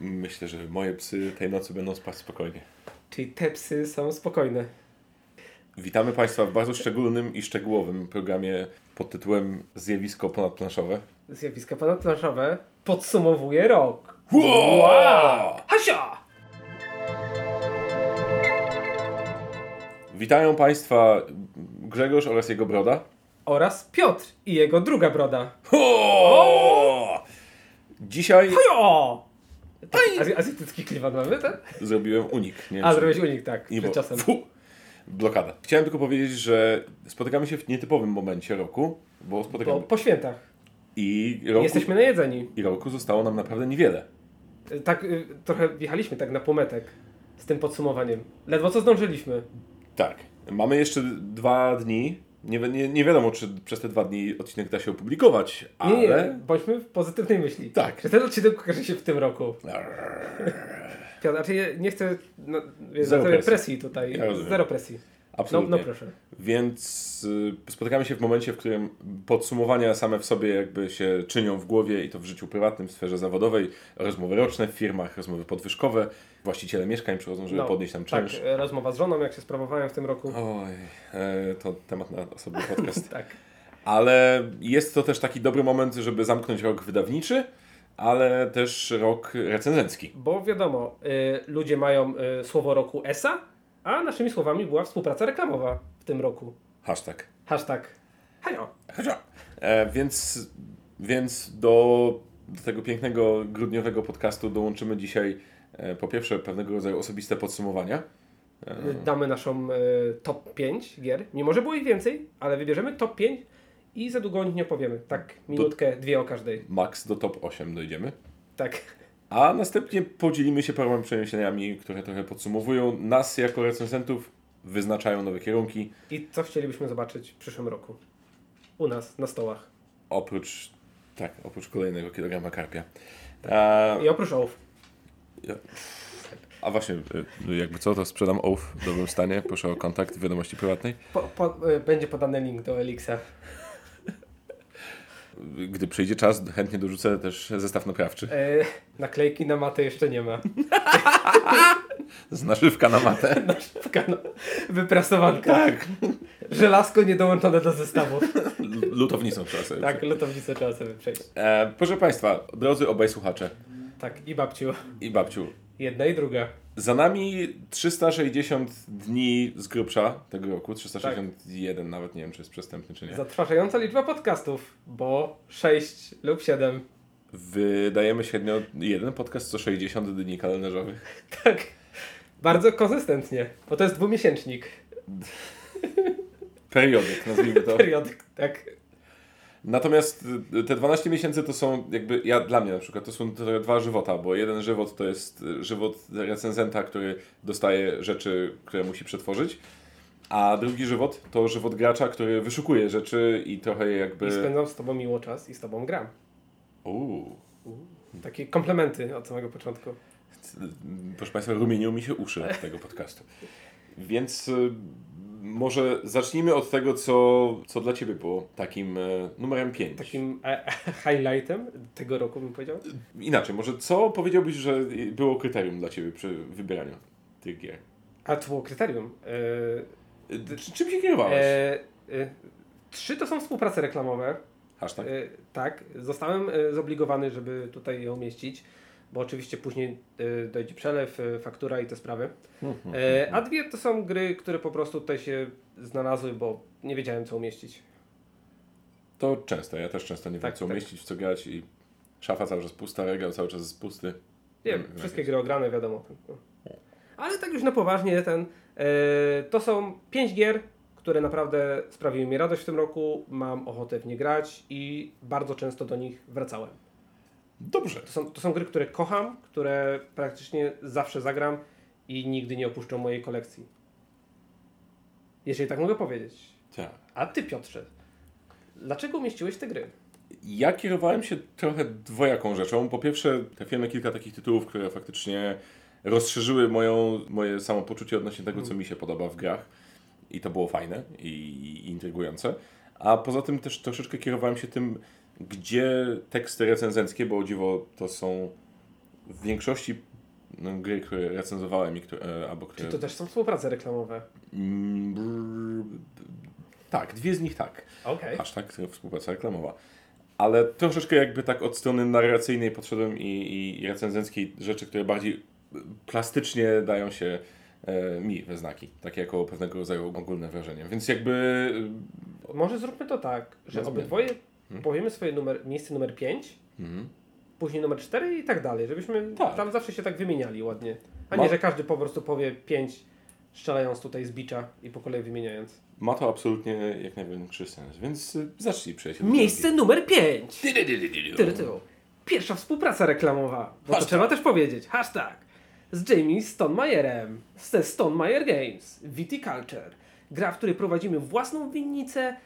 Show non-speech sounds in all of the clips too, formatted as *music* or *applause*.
Myślę, że moje psy tej nocy będą spać spokojnie. Czyli te psy są spokojne. Witamy Państwa w bardzo szczególnym i szczegółowym programie pod tytułem Zjawisko ponadplanszowe. Zjawiska ponadplanszowe podsumowuje rok. Wow! Hasia! Witają Państwa Grzegorz oraz jego broda. Oraz Piotr i jego druga broda. Ho! Dzisiaj Hajo! Tak, azj- azjatycki klimat mamy, tak? zrobiłem unik. Nie, A, zrobiłeś unik, tak, Nie, przed bo, czasem. fu, blokada. Chciałem tylko powiedzieć, że spotykamy się w nietypowym momencie roku, bo spotykamy Bo po świętach. i roku, Jesteśmy najedzeni. i roku zostało nam naprawdę niewiele. Y, Tak, y, trochę wjechaliśmy tak na półmetek z tym podsumowaniem. Ledwo co zdążyliśmy. Tak. Mamy jeszcze dwa dni. Nie, nie, nie wiadomo, czy przez te dwa dni odcinek da się opublikować, ale... Nie, nie, bądźmy w pozytywnej myśli. Tak. Że ten odcinek ukaże się w tym roku. Piotr, znaczy nie chcę no, wiesz, Zero presji. presji tutaj. Ja. Zero presji. No, Absolutnie. no proszę. Więc y, spotykamy się w momencie, w którym podsumowania same w sobie jakby się czynią w głowie i to w życiu prywatnym, w sferze zawodowej, rozmowy roczne w firmach, rozmowy podwyżkowe, właściciele mieszkań przychodzą, żeby No, podnieść tam Tak, czynsz. e, rozmowa z żoną, jak się sprawowałem w tym roku. Oj, e, to temat na osobny podcast. *laughs* Tak. Ale jest to też taki dobry moment, żeby zamknąć rok wydawniczy, ale też rok recenzencki. Bo wiadomo, y, ludzie mają y, słowo roku ESA, a naszymi słowami była współpraca reklamowa w tym roku. Hashtag. Hashtag. Hajo. E, więc więc do, do tego pięknego grudniowego podcastu dołączymy dzisiaj e, po pierwsze pewnego rodzaju osobiste podsumowania. Y, Damy naszą y, top 5 gier. Mimo, że było ich więcej, ale wybierzemy top 5 i za długo o nich nie opowiemy. Tak, minutkę, dwie o każdej. Max do top 8 dojdziemy. Tak. A następnie podzielimy się paroma przemyśleniami, które trochę podsumowują nas jako recenzentów, wyznaczają nowe kierunki, I co chcielibyśmy zobaczyć w przyszłym roku? U nas, na stołach. oprócz, tak, oprócz kolejnego kilograma karpia. A, I oprócz ołów. ja- a właśnie, y, jakby co, to sprzedam ołów w dobrym stanie. Proszę o kontakt w wiadomości prywatnej. Po, po, y, będzie podany link do Elixa. Gdy przyjdzie czas, chętnie dorzucę też zestaw naprawczy. E, naklejki na matę jeszcze nie ma. *laughs* Z naszywka na matę. *laughs* Naszywka, no, wyprasowanka. Tak. Żelazko nie dołączone do zestawu. *laughs* Lutownicą trzeba sobie. Tak, lutownicę trzeba sobie przejść. E, proszę Państwa, drodzy obaj słuchacze Tak, i babciu. i babciu, Jedna i druga. za nami 360 dni z grubsza tego roku, 361 nawet, nie wiem czy jest przestępny czy nie. Zatrważająca liczba podcastów, bo 6 lub 7. Wydajemy średnio jeden podcast co 60 dni kalendarzowych. *laughs* Tak. Bardzo konsystentnie, bo to jest dwumiesięcznik. Periodyk, nazwijmy to. *laughs* Periodyk, tak. Natomiast y, te 12 miesięcy to są jakby, ja dla mnie na przykład, to są dwa żywota, bo jeden żywot to jest y, żywot recenzenta, który dostaje rzeczy, które musi przetworzyć, a drugi żywot to żywot gracza, który wyszukuje rzeczy i trochę je I jakby... spędzam z tobą miło czas i z tobą gram. Uuu. Takie komplementy od samego początku. Proszę Państwa, rumienią mi się uszy od tego podcastu. Więc y, może zacznijmy od tego, co, co dla Ciebie było takim y, numerem 5. Takim e, e, *laughs* highlightem tego roku bym powiedział. Inaczej, może co powiedziałbyś, że było kryterium dla Ciebie przy wybieraniu tych gier? A to było kryterium. E, czy- Czym się kierowałeś? e, e, trzy to są współprace reklamowe. Hashtag. E, tak, zostałem e, zobligowany, żeby tutaj je umieścić, bo oczywiście później e, dojdzie przelew, e, faktura i te sprawy. E, a dwie to są gry, które po prostu tutaj się znalazły, bo nie wiedziałem co umieścić. To często, ja też często nie wiem Tak, co tak. umieścić, w co grać i szafa cały czas pusta, regał cały czas jest pusty. Nie wiem, wszystkie gry ograne, wiadomo. Ale tak już na poważnie, ten, to są pięć gier, które naprawdę sprawiły mi radość w tym roku. Mam ochotę w nie grać i bardzo często do nich wracałem. Dobrze. To są, to są gry, które kocham, które praktycznie zawsze zagram i nigdy nie opuszczą mojej kolekcji. Jeżeli tak mogę powiedzieć. Tak. A ty, Piotrze, dlaczego umieściłeś te gry? Ja kierowałem się trochę dwojaką rzeczą. Po pierwsze, trafiłem na kilka takich tytułów, które faktycznie rozszerzyły moją, moje samopoczucie odnośnie tego, co mi się podoba w grach. I to było fajne i, i intrygujące. A poza tym też troszeczkę kierowałem się tym, gdzie teksty recenzenckie, bo o dziwo to są w większości no, gry, które recenzowałem i które, e, albo które... Czy to też są współprace reklamowe? Mm, tak, dwie z nich tak. Okej. Hashtag współpraca reklamowa. Ale troszeczkę jakby tak od strony narracyjnej podszedłem i, i, recenzenckiej rzeczy, które bardziej plastycznie dają się e, mi we znaki. Takie jako pewnego rodzaju ogólne wrażenie. Więc jakby... Może zróbmy to tak, że obydwoje Hmm? powiemy swoje numer, miejsce numer 5, Mhm. później numer 4 i tak dalej, żebyśmy Tak. tam zawsze się tak wymieniali ładnie. A Ma- nie, że każdy po prostu powie 5, strzelając tutaj z bicza i po kolei wymieniając. Ma to absolutnie jak największy sens, więc y, zacznij przejść. Miejsce numer 5! Ty-dy-dy-dy-dy. Tyry, tyru. Pierwsza współpraca reklamowa, bo to Hashtag. trzeba też powiedzieć. Hashtag. Z Jamie Stonemajerem, ze Stonemeyer Games, Viticulture. Gra, w której prowadzimy własną winnicę.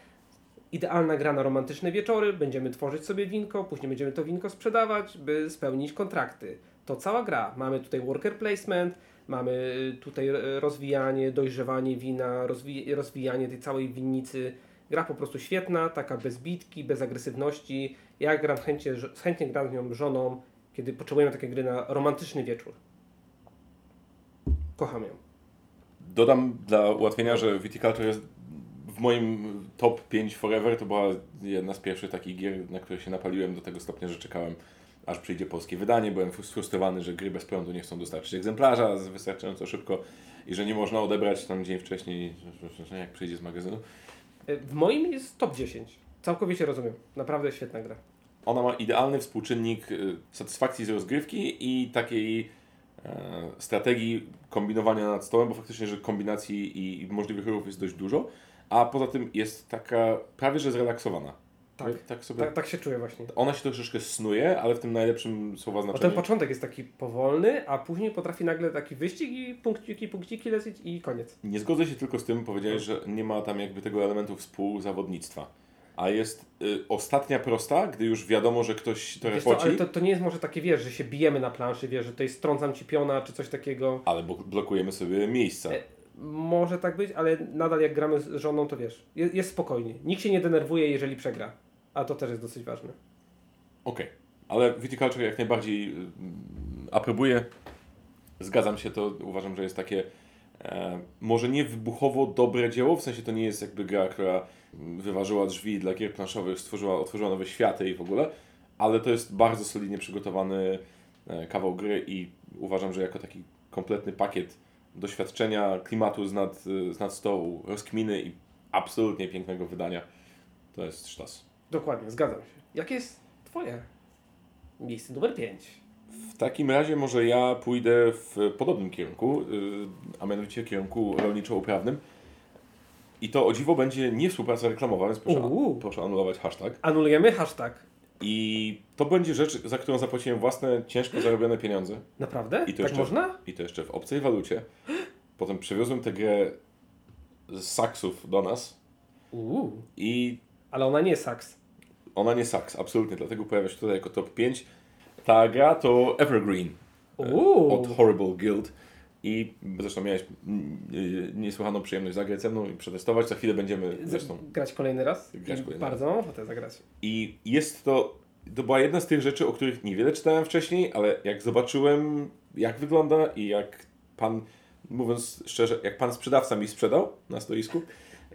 Idealna gra na romantyczne wieczory. Będziemy tworzyć sobie winko, później będziemy to winko sprzedawać, by spełnić kontrakty. To cała gra. Mamy tutaj worker placement, mamy tutaj e, rozwijanie, dojrzewanie wina, rozwi rozwijanie tej całej winnicy. Gra po prostu świetna, taka bez bitki, bez agresywności. Ja gram chętnie, chętnie gram z nią żoną, kiedy potrzebujemy takiej gry na romantyczny wieczór. Kocham ją. Dodam dla ułatwienia, że Viticulture jest w moim top 5 forever. To była jedna z pierwszych takich gier, na które się napaliłem do tego stopnia, że czekałem aż przyjdzie polskie wydanie. Byłem sfrustrowany, że gry bez prądu nie chcą dostarczyć egzemplarza wystarczająco szybko i że nie można odebrać tam dzień wcześniej, jak przyjdzie z magazynu. W moim jest top 10. Całkowicie rozumiem. Naprawdę świetna gra. Ona ma idealny współczynnik y, satysfakcji z rozgrywki i takiej e, strategii kombinowania nad stołem, bo faktycznie, że kombinacji i, i możliwych ruchów jest dość dużo, a poza tym jest taka prawie że zrelaksowana. Tak. tak sobie. Tak, tak się czuję właśnie. Ona się troszeczkę snuje, ale w tym najlepszym słowa Bo ten znaczeniu. początek jest taki powolny, a później potrafi nagle taki wyścig i punkciki, punkciki lecieć i koniec. Nie zgodzę się tylko z tym, powiedziałeś, że nie ma tam jakby tego elementu współzawodnictwa. A jest y, ostatnia prosta, gdy już wiadomo, że ktoś to co, repoci, ale to, to nie jest może takie, wiesz, że się bijemy na planszy, wiesz, że tutaj strącam ci piona czy coś takiego. ale blokujemy sobie miejsca. E, Może tak być, ale nadal jak gramy z żoną, to wiesz, jest, jest spokojnie. Nikt się nie denerwuje, jeżeli przegra. A to też jest dosyć ważne. Okej, ale Viticulture jak najbardziej y, aprobuję. Zgadzam się, to uważam, że jest takie e, może nie wybuchowo dobre dzieło, w sensie to nie jest jakby gra, która mm, wyważyła drzwi dla gier planszowych, stworzyła, otworzyła nowe światy i w ogóle, ale to jest bardzo solidnie przygotowany e, kawał gry i uważam, że jako taki kompletny pakiet doświadczenia, klimatu z nad, z nad stołu, rozkminy i absolutnie pięknego wydania, to jest sztos. Dokładnie, zgadzam się. Jakie jest twoje miejsce numer 5? W takim razie może ja pójdę w podobnym kierunku, yy, a mianowicie kierunku rolniczo-uprawnym. I to o dziwo będzie nie współpraca reklamowa, więc proszę, proszę anulować hashtag. Anulujemy hashtag. I to będzie rzecz, za którą zapłaciłem własne ciężko zarobione pieniądze. Naprawdę? I to tak jeszcze- można? I to jeszcze w obcej walucie. Potem przywiozłem tę grę z saksów do nas Uuu. i Ale ona nie saks. ona nie saks, absolutnie, dlatego pojawia się tutaj jako top 5. Ta gra to Evergreen. Uuu. od Horrible Guild. I zresztą miałeś mm, y, niesłychaną przyjemność zagrać ze mną i przetestować. Za chwilę będziemy zresztą. Grać kolejny raz? Grać kolejny Bardzo mam ochotę zagrać. I jest to. To była jedna z tych rzeczy, o których niewiele czytałem wcześniej, ale jak zobaczyłem, jak wygląda i jak pan, mówiąc szczerze, jak pan sprzedawca mi sprzedał na stoisku.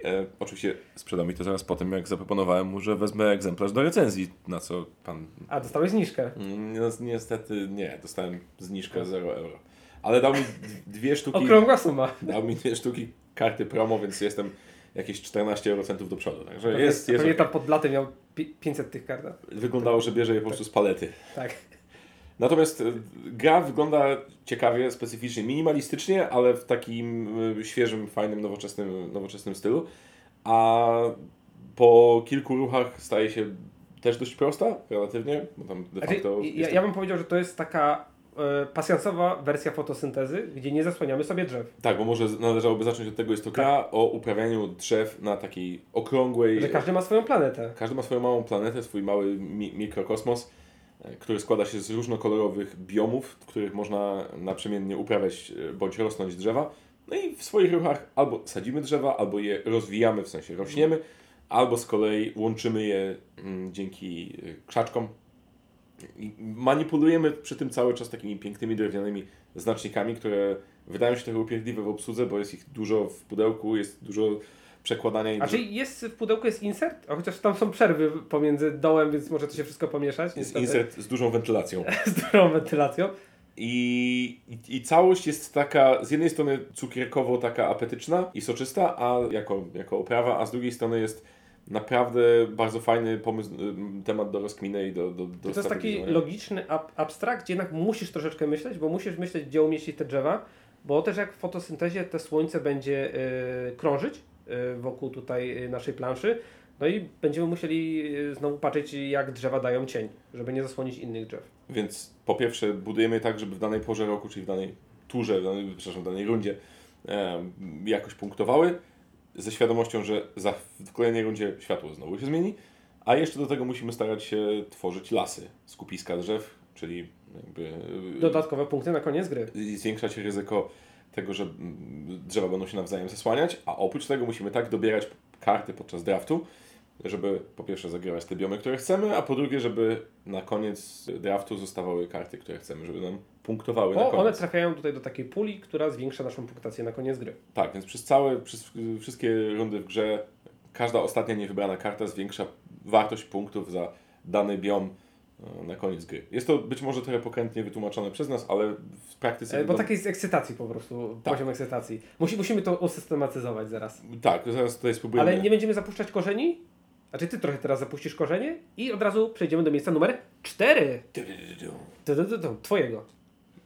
E, oczywiście sprzedał mi to zaraz po tym, jak zaproponowałem mu, że wezmę egzemplarz do recenzji, na co pan A, dostałeś zniżkę. Mm, No, niestety nie, dostałem zniżkę 0 euro. Ale dał mi dwie sztuki, Okrągła suma. dał mi dwie sztuki karty promo, więc jestem jakieś 14 eurocentów do przodu. Także Pewnie- jest, jest Pewnie tam pod blatem miał pi- 500 tych kart. Wyglądało, że bierze je po prostu z palety. Tak. Natomiast e, gra wygląda ciekawie, specyficznie, minimalistycznie, ale w takim e, świeżym, fajnym, nowoczesnym, nowoczesnym stylu. A po kilku ruchach staje się też dość prosta, relatywnie, bo tam de Znaczy, facto... ja, jest ja bym powiedział, że to jest taka e, pasjansowa wersja fotosyntezy, gdzie nie zasłaniamy sobie drzew. Tak, bo może należałoby zacząć od tego, jest to gra o uprawianiu drzew na takiej okrągłej... Że każdy ma swoją planetę. Każdy ma swoją małą planetę, swój mały mi mikrokosmos, e, który składa się z różnokolorowych biomów, w których można naprzemiennie uprawiać e, bądź rosnąć drzewa. No i w swoich ruchach albo sadzimy drzewa, albo je rozwijamy, w sensie rośniemy, albo z kolei łączymy je mm, dzięki krzaczkom manipulujemy przy tym cały czas takimi pięknymi drewnianymi znacznikami, które wydają się trochę upierdliwe w obsłudze, bo jest ich dużo w pudełku, jest dużo przekładania. I A czyli jest w pudełku jest insert? A chociaż tam są przerwy pomiędzy dołem, więc może to się wszystko pomieszać. jest insert z dużą wentylacją. *laughs* z dużą wentylacją. I, i, I całość jest taka, z jednej strony cukierkowo taka apetyczna i soczysta, a jako, jako oprawa, a z drugiej strony jest naprawdę bardzo fajny pomysł, y, temat do rozkminy i do, do, do To jest taki logiczny ab abstrakt, jednak musisz troszeczkę myśleć, bo musisz myśleć, gdzie umieścić te drzewa, bo też jak w fotosyntezie te słońce będzie y, krążyć y, wokół tutaj naszej planszy, no i będziemy musieli znowu patrzeć, jak drzewa dają cień, żeby nie zasłonić innych drzew. Więc po pierwsze budujemy tak, żeby w danej porze roku, czyli w danej turze, w danej, przepraszam, w danej rundzie e, jakoś punktowały, ze świadomością, że za, w kolejnej rundzie światło znowu się zmieni, a jeszcze do tego musimy starać się tworzyć lasy, skupiska drzew, czyli jakby e, Dodatkowe punkty na koniec gry. i zwiększać ryzyko tego, że mm, drzewa będą się nawzajem zasłaniać, a oprócz tego musimy tak dobierać karty podczas draftu, żeby po pierwsze zagrywać te biomy, które chcemy, a po drugie, żeby na koniec draftu zostawały karty, które chcemy, żeby nam punktowały na koniec. one trafiają tutaj do takiej puli, która zwiększa naszą punktację na koniec gry. Tak, więc przez całe, przez wszystkie rundy w grze każda ostatnia niewybrana karta zwiększa wartość punktów za dany biom e, na koniec gry. Jest to być może trochę pokrętnie wytłumaczone przez nas, ale w praktyce... E, Bo wygląda- taki jest ekscytacji po prostu, Tak. poziom ekscytacji. Musi, musimy to usystematyzować zaraz. Tak, zaraz tutaj spróbujemy. Ale nie będziemy zapuszczać korzeni? Znaczy ty trochę teraz zapuścisz korzenie i od razu przejdziemy do miejsca numer 4. Twojego.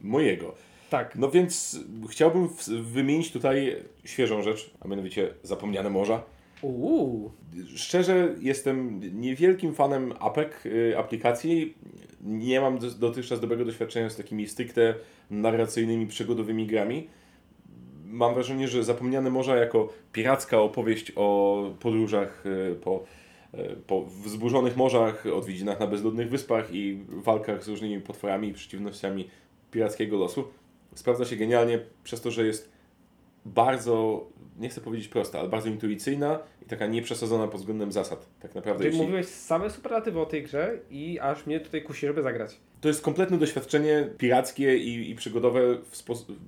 Mojego. Tak. No więc chciałbym wymienić tutaj świeżą rzecz, a mianowicie Zapomniane Morza. Uuu. Szczerze jestem niewielkim fanem APEK y, aplikacji. Nie mam do- dotychczas dobrego doświadczenia z takimi stricte narracyjnymi, przygodowymi grami. Mam wrażenie, że Zapomniane Morza jako piracka opowieść o podróżach y, po, y, po wzburzonych morzach, odwiedzinach na bezludnych wyspach i walkach z różnymi potworami i przeciwnościami pirackiego losu sprawdza się genialnie przez to, że jest bardzo, nie chcę powiedzieć prosta, ale bardzo intuicyjna i taka nieprzesadzona pod względem zasad. Tak naprawdę. Ty Jeśli... mówiłeś same superlatywy o tej grze i aż mnie tutaj kusi, żeby zagrać. To jest kompletne doświadczenie pirackie i, i przygodowe w sposób...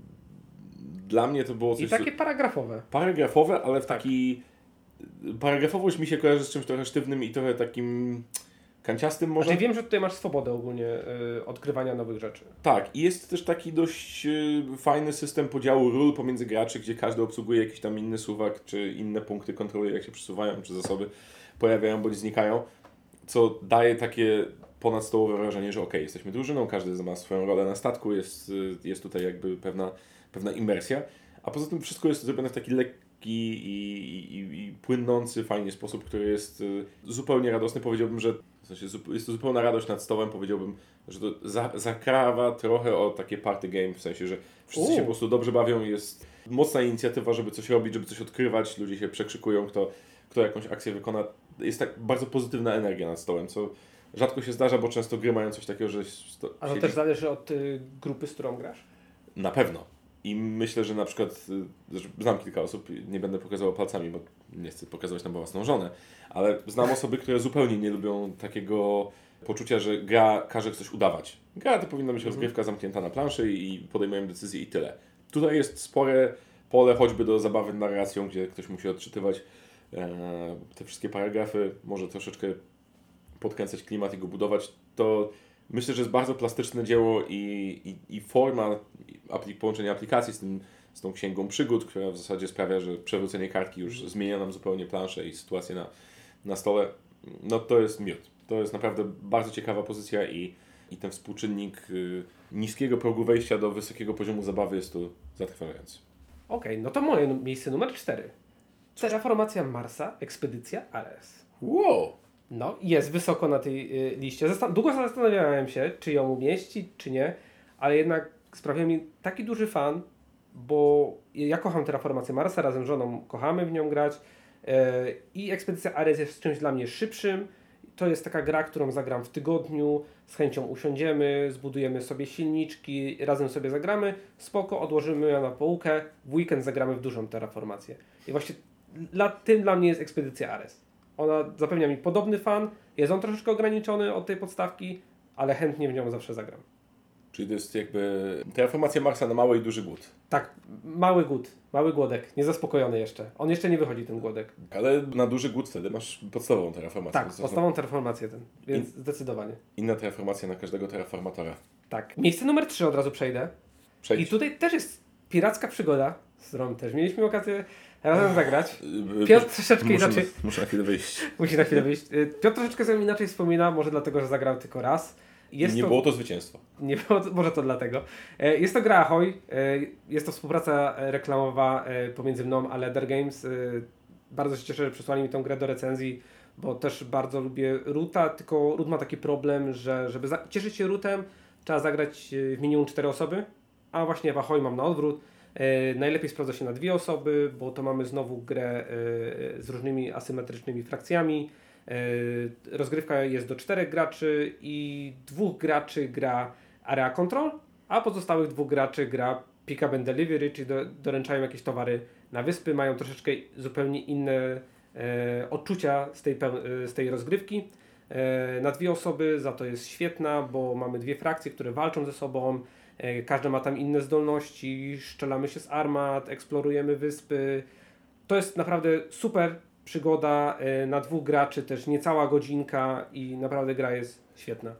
Dla mnie to było coś I takie paragrafowe. paragrafowe, ale w Tak. taki... Paragrafowość mi się kojarzy z czymś trochę sztywnym i trochę takim kanciastym może. Znaczy wiem, że tutaj masz swobodę ogólnie y, odkrywania nowych rzeczy. Tak, i jest też taki dość y, fajny system podziału ról pomiędzy graczy, gdzie każdy obsługuje jakiś tam inny suwak, czy inne punkty kontroluje, jak się przesuwają, czy zasoby pojawiają bądź znikają, co daje takie ponadstołowe wrażenie, że ok, jesteśmy drużyną, każdy ma swoją rolę na statku, jest, y, jest tutaj jakby pewna, pewna imersja, a poza tym wszystko jest zrobione w taki lekki i, i, i płynący, fajnie sposób, który jest y, zupełnie radosny. Powiedziałbym, że w sensie jest to zupełna radość nad stołem, powiedziałbym, że to za, zakrawa trochę o takie party game, w sensie, że wszyscy się U. po prostu dobrze bawią, jest mocna inicjatywa, żeby coś robić, żeby coś odkrywać, ludzie się przekrzykują, kto, kto jakąś akcję wykona. Jest tak bardzo pozytywna energia nad stołem, co rzadko się zdarza, bo często gry mają coś takiego, że sto, A to siedzi- też zależy od y, grupy, z którą grasz. na pewno. I myślę, że na przykład, y, znam kilka osób, nie będę pokazywał palcami, bo nie chcę pokazywać na własną żonę, ale znam osoby, które zupełnie nie lubią takiego poczucia, że gra każe coś udawać. Gra to powinna być rozgrywka zamknięta na planszy i podejmujemy decyzje i tyle. Tutaj jest spore pole choćby do zabawy narracją, gdzie ktoś musi odczytywać e, te wszystkie paragrafy, może troszeczkę podkręcać klimat i go budować. To myślę, że jest bardzo plastyczne dzieło i, i, i forma apli- połączenia aplikacji z, tym, z tą księgą przygód, która w zasadzie sprawia, że przewrócenie kartki już zmienia nam zupełnie planszę i sytuację na, na stole. No to jest miód. To jest naprawdę bardzo ciekawa pozycja i, i ten współczynnik y, niskiego progu wejścia do wysokiego poziomu zabawy jest tu zatrważający. Okej, no to moje miejsce numer 4. Terraformacja Marsa, ekspedycja Ares. Wow! No, jest wysoko na tej y, liście. Zastan- długo zastanawiałem się, czy ją umieścić, czy nie, ale jednak sprawia mi taki duży fan, bo ja kocham Terraformację Marsa, razem z żoną kochamy w nią grać e, i Ekspedycja Ares jest czymś dla mnie szybszym. To jest taka gra, którą zagram w tygodniu, z chęcią usiądziemy, zbudujemy sobie silniczki, razem sobie zagramy, spoko, odłożymy ją na półkę, w weekend zagramy w dużą terraformację. I właśnie dla, tym dla mnie jest Ekspedycja Ares. Ona zapewnia mi podobny fan, jest on troszeczkę ograniczony od tej podstawki, ale chętnie w nią zawsze zagram. Czyli to jest jakby terraformacja Marsa na mały i duży głód. Tak, mały głód, mały głodek, niezaspokojony jeszcze. On jeszcze nie wychodzi, ten głodek. Ale na duży głód wtedy masz podstawową terraformację. Tak, podstawową terraformację ten, więc zdecydowanie. Inna terraformacja na każdego terraformatora. Tak. Miejsce numer 3 od razu przejdę. Przejdź. I tutaj też jest piracka przygoda, z którą też mieliśmy okazję razem zagrać. Yy, Piotr troszeczkę muszę, inaczej, Muszę na chwilę wyjść. musi na chwilę wyjść. Y, Piotr troszeczkę sobie inaczej wspomina, może dlatego, że zagrał tylko raz. Jest nie to, było to zwycięstwo. Nie *laughs* było, może to dlatego. Jest to gra Ahoy. Jest to współpraca reklamowa pomiędzy mną a Leather Games. Bardzo się cieszę, że przysłali mi tą grę do recenzji, bo też bardzo lubię Ruta, tylko Rut ma taki problem, że żeby cieszyć się Rutem, trzeba zagrać w minimum 4 osoby, a właśnie w Ahoy mam na odwrót. E, Najlepiej sprawdza się na dwie osoby, bo to mamy znowu grę e, z różnymi asymetrycznymi frakcjami. E, Rozgrywka jest do czterech graczy i dwóch graczy gra Area Control, a pozostałych dwóch graczy gra Pick Up and Delivery, czyli do, doręczają jakieś towary na wyspy, mają troszeczkę zupełnie inne odczucia z tej, z tej rozgrywki. Na dwie osoby za to jest świetna, bo mamy dwie frakcje, które walczą ze sobą. E, każda ma tam inne zdolności, szczelamy się z armat, eksplorujemy wyspy. To jest naprawdę super przygoda e, na dwóch graczy, też niecała godzinka i naprawdę gra jest świetna.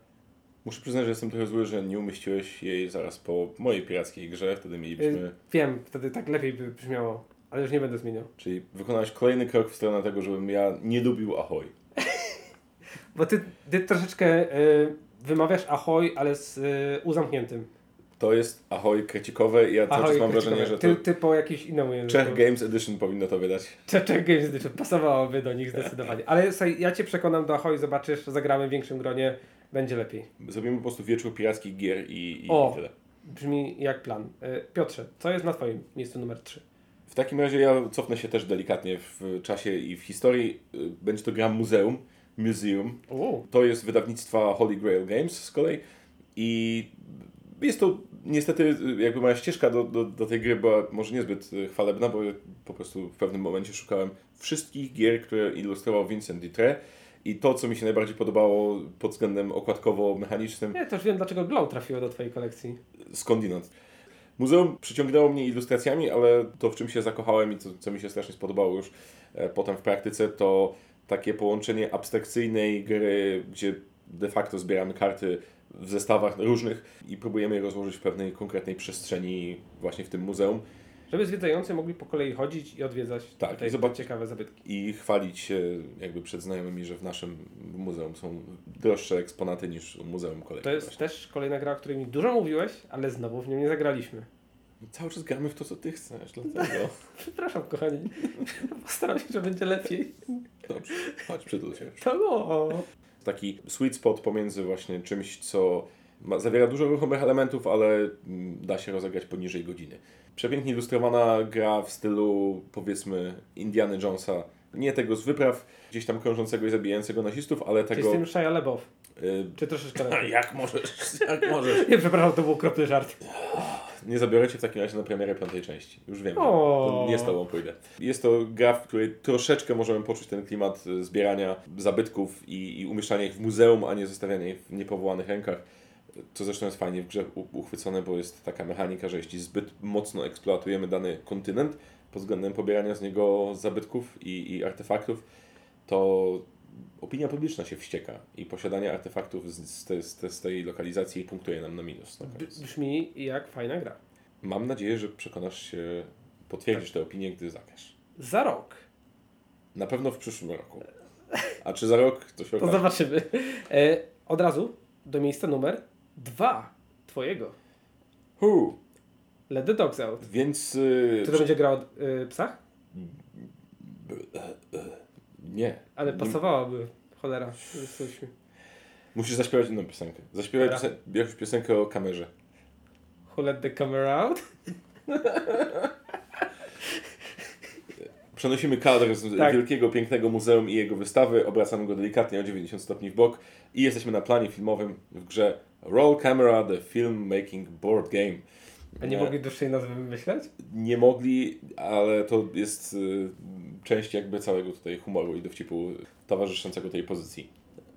Muszę przyznać, że jestem trochę zły, że nie umieściłeś jej zaraz po mojej pirackiej grze. Wtedy mielibyśmy... Y, Wiem, wtedy tak lepiej by brzmiało, ale już nie będę zmieniał. Czyli wykonałeś kolejny krok w stronę tego, żebym ja nie lubił Ahoy. *laughs* Bo ty, ty troszeczkę y, wymawiasz ahoj, ale z y, U zamkniętym. To jest Ahoy krecikowe i ja cały czas mam wrażenie, że to ty, ty po innemu języku. Czech Games Edition powinno to wydać. Czech, Czech Games Edition pasowałoby do nich zdecydowanie. Ale słuchaj, ja cię przekonam do ahoj, zobaczysz, zagramy w większym gronie, będzie lepiej. Zrobimy po prostu wieczór pirackich gier i, i O. tyle. Brzmi jak plan. Y, Piotrze, co jest na twoim miejscu numer 3? W takim razie ja cofnę się też delikatnie w czasie i w historii. Y, Będzie to gra muzeum, museum. Uuu, To jest wydawnictwa Holy Grail Games z kolei i jest to niestety y, jakby moja ścieżka do, do, do tej gry była może niezbyt y, chwalebna, bo ja po prostu w pewnym momencie szukałem wszystkich gier, które ilustrował Vincent Dutre i to, co mi się najbardziej podobało pod względem okładkowo-mechanicznym, ja też wiem, dlaczego Glow trafiło do twojej kolekcji. skądinąd. Muzeum przyciągnęło mnie ilustracjami, ale to, w czym się zakochałem i co, co mi się strasznie spodobało już e, potem w praktyce, to takie połączenie abstrakcyjnej gry, gdzie de facto zbieramy karty w zestawach różnych i próbujemy je rozłożyć w pewnej konkretnej przestrzeni właśnie w tym muzeum Żeby zwiedzający mogli po kolei chodzić i odwiedzać Tak, tutaj i zobacz- ciekawe zabytki. i chwalić się jakby przed znajomymi, że w naszym muzeum są droższe eksponaty niż w muzeum kolegi. To jest właśnie. też kolejna gra, o której mi dużo mówiłeś, ale znowu w nią nie zagraliśmy. Cały czas gramy w to, co ty chcesz, dlatego. *laughs* Przepraszam, kochani. *laughs* Postaram się, że będzie lepiej. Dobrze, chodź, przytul się. To no. Taki sweet spot pomiędzy właśnie czymś, co ma, zawiera dużo ruchomych elementów, ale mm, da się rozegrać poniżej godziny. Przepięknie ilustrowana gra w stylu powiedzmy Indiana Jonesa. Nie tego z wypraw, gdzieś tam krążącego i zabijającego nazistów, ale Czy z tego... tym Shia LaBeouf? Y, Czy troszeczkę *laughs* lepiej? jak możesz, jak możesz. *laughs* Nie, przepraszam, to był okropny żart. *laughs* Nie zabiorę Cię w takim razie na premierę piątej części. Już wiem, to nie z Tobą pójdę. Jest to gra, w której troszeczkę możemy poczuć ten klimat y, zbierania zabytków i, i umieszczania ich w muzeum, a nie zostawiania ich w niepowołanych rękach. Co zresztą jest fajnie w grze uchwycone, bo jest taka mechanika, że jeśli zbyt mocno eksploatujemy dany kontynent pod względem pobierania z niego zabytków i, i artefaktów, to opinia publiczna się wścieka i posiadanie artefaktów z, z, z, z tej lokalizacji punktuje nam na minus. Na koniec. brzmi jak fajna gra. Mam nadzieję, że przekonasz się, potwierdzisz tę opinię, gdy zagrasz. Za rok. Na pewno w przyszłym roku. A czy za rok to się To okaże. zobaczymy. E, od razu do miejsca numer dwa twojego. Hu, Let the dogs out. więc... Yy, Czy to będzie gra o y, psach? Nie. Ale pasowałoby. Cholera. Jesteśmy. Musisz zaśpiewać inną piosenkę. Zaśpiewaj piosen- jakąś piosenkę o kamerze. Who let the camera out? Przenosimy kadr z Tak. wielkiego, pięknego muzeum i jego wystawy, obracamy go delikatnie o 90 stopni w bok i jesteśmy na planie filmowym w grze Roll Camera The Filmmaking Board Game. A nie mogli dłuższej nazwy wymyśleć? Nie mogli, ale to jest y, część jakby całego tutaj humoru i dowcipu towarzyszącego tej pozycji.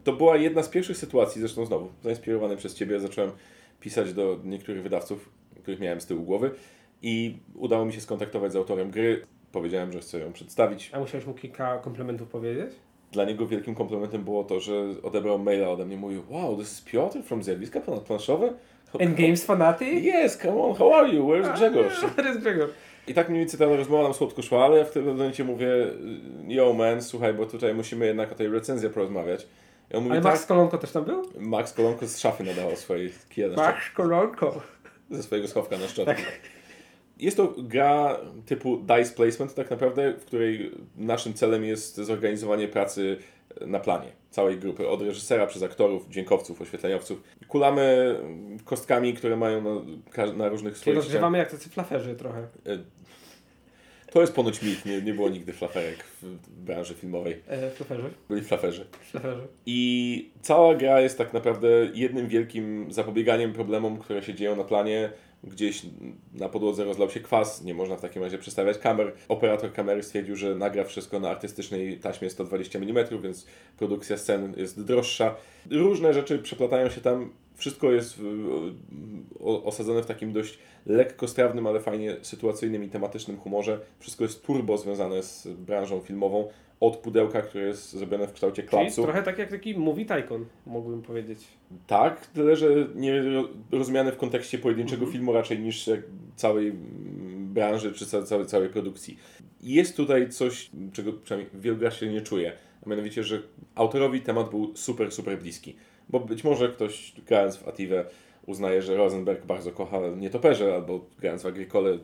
To była jedna z pierwszych sytuacji, zresztą znowu, zainspirowany przez Ciebie, zacząłem pisać do niektórych wydawców, których miałem z tyłu głowy i udało mi się skontaktować z autorem gry. Powiedziałem, że chcę ją przedstawić. A musiałeś mu kilka komplementów powiedzieć? Dla niego wielkim komplementem było to, że odebrał maila ode mnie mówił Wow, this is Piotr from Zjawiska Ponadplanszowe? Endgames fanaty? Yes, come on, how are you? Where's Grzegorz? *laughs* Where's Grzegorz? I tak mniej więcej ta rozmowa nam słodko szła, ale ja w tym momencie mówię Yo man, słuchaj, bo tutaj musimy jednak o tej recenzji porozmawiać. I on mówi, Ale tak, Max Kolonko też tam był? Max Kolonko z szafy nadawał swojej kije na Max Kolonko. ze swojego schowka na szczotkę. Tak. Jest to gra typu dice placement tak naprawdę, w której naszym celem jest zorganizowanie pracy na planie całej grupy, od reżysera przez aktorów, dźwiękowców, oświetleniowców. Kulamy kostkami, które mają na, na różnych Czyli swoich rozgrzewamy jak tacy flaferzy trochę. ścianach. To jest ponoć mit, nie, nie było nigdy flaferek w branży filmowej. E, flaferzy? Byli flaferzy. Flaferzy. I cała gra jest tak naprawdę jednym wielkim zapobieganiem problemom, które się dzieją na planie. Gdzieś na podłodze rozlał się kwas, nie można w takim razie przestawiać kamer. Operator kamery stwierdził, że nagra wszystko na artystycznej taśmie 120 mm, więc produkcja scen jest droższa. Różne rzeczy przeplatają się tam. Wszystko jest osadzone w takim dość lekkostrawnym, ale fajnie sytuacyjnym i tematycznym humorze. Wszystko jest turbo związane z branżą filmową. Od pudełka, które jest zrobione w kształcie Czyli klapsu. trochę tak jak taki movie tycoon, mógłbym powiedzieć. Tak, tyle że nie ro- rozumiane w kontekście pojedynczego filmu raczej niż całej mm, branży czy ca- całej, całej produkcji. Jest tutaj coś, czego przynajmniej w wielu się nie czuje, a mianowicie, że autorowi temat był super, super bliski. Bo być może ktoś grając w Ativę uznaje, że Rosenberg bardzo kocha nietoperze, albo grając w Agricole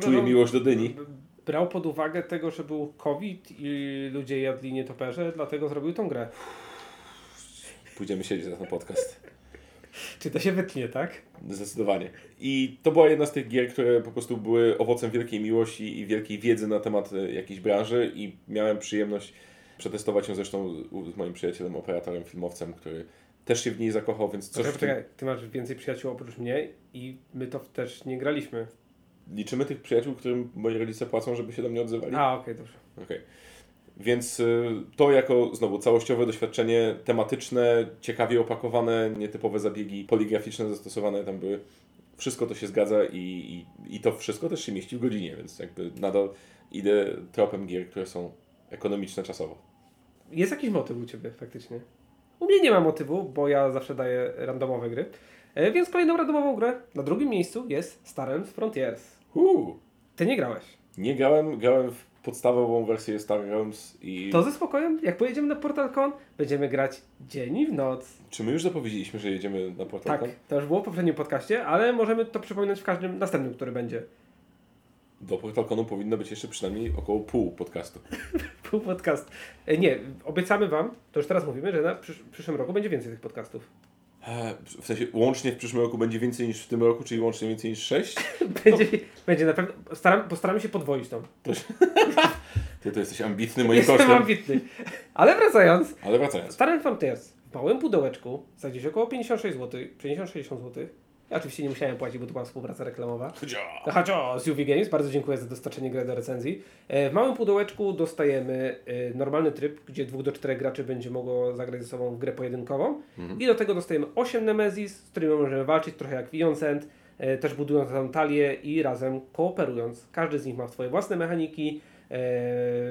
czuje że- miłość do dyni. Brał pod uwagę tego, że był COVID i ludzie jadli nietoperze, dlatego zrobił tą grę. Pójdziemy siedzieć na ten podcast. Czy to się wytnie, tak? Zdecydowanie. I to była jedna z tych gier, które po prostu były owocem wielkiej miłości i wielkiej wiedzy na temat e, jakiejś branży i miałem przyjemność przetestować ją zresztą z moim przyjacielem, operatorem, filmowcem, który też się w niej zakochał, więc coś Poczekaj, w tym... poczekaj, ty masz więcej przyjaciół oprócz mnie i my to też nie graliśmy. Liczymy tych przyjaciół, którym moi rodzice płacą, żeby się do mnie odzywali. A, okej, dobrze. Okej. Więc y, to jako znowu całościowe doświadczenie tematyczne, ciekawie opakowane, nietypowe zabiegi poligraficzne zastosowane tam były. Wszystko to się zgadza i, i, i to wszystko też się mieści w godzinie, więc jakby nadal idę tropem gier, które są ekonomiczne czasowo. Jest jakiś motyw u Ciebie faktycznie? U mnie nie ma motywu, bo ja zawsze daję randomowe gry. E, więc kolejną randomową grę na drugim miejscu jest Star Frontiers. Uuu. Ty nie grałeś. Nie grałem, grałem w podstawową wersję Star Realms i... To ze spokojem, jak pojedziemy na PortalCon, będziemy grać dzień i w noc. Czy my już zapowiedzieliśmy, że jedziemy na portal? Tak, to już było w poprzednim podcaście, ale możemy to przypominać w każdym następnym, który będzie. Do PortalConu powinno być jeszcze przynajmniej około pół podcastu. *laughs* Pół podcast. E, Nie, obiecamy Wam, to już teraz mówimy, że na przysz przyszłym roku będzie więcej tych podcastów. E, W sensie łącznie w przyszłym roku będzie więcej niż w tym roku, czyli łącznie więcej niż sześć? *laughs* Będzie, będzie na pewno. Staram, postaramy się podwoić tą. *laughs* Ty to jesteś ambitny moim Jestem kosztem. ambitny. Ale wracając, Ale wracając. Starem Frontiers w małym pudełeczku za gdzieś około 56 zł, 50-60 zł. Ja oczywiście nie musiałem płacić, bo to była współpraca reklamowa. Hacio z UV Games, bardzo dziękuję za dostarczenie gry do recenzji. E, W małym pudełeczku dostajemy e, normalny tryb, gdzie dwóch do czterech graczy będzie mogło zagrać ze sobą w grę pojedynkową. I do tego dostajemy 8 Nemesis, z którymi możemy walczyć trochę jak Vincent, e, też budując tam talię i razem kooperując. Każdy z nich ma swoje własne mechaniki,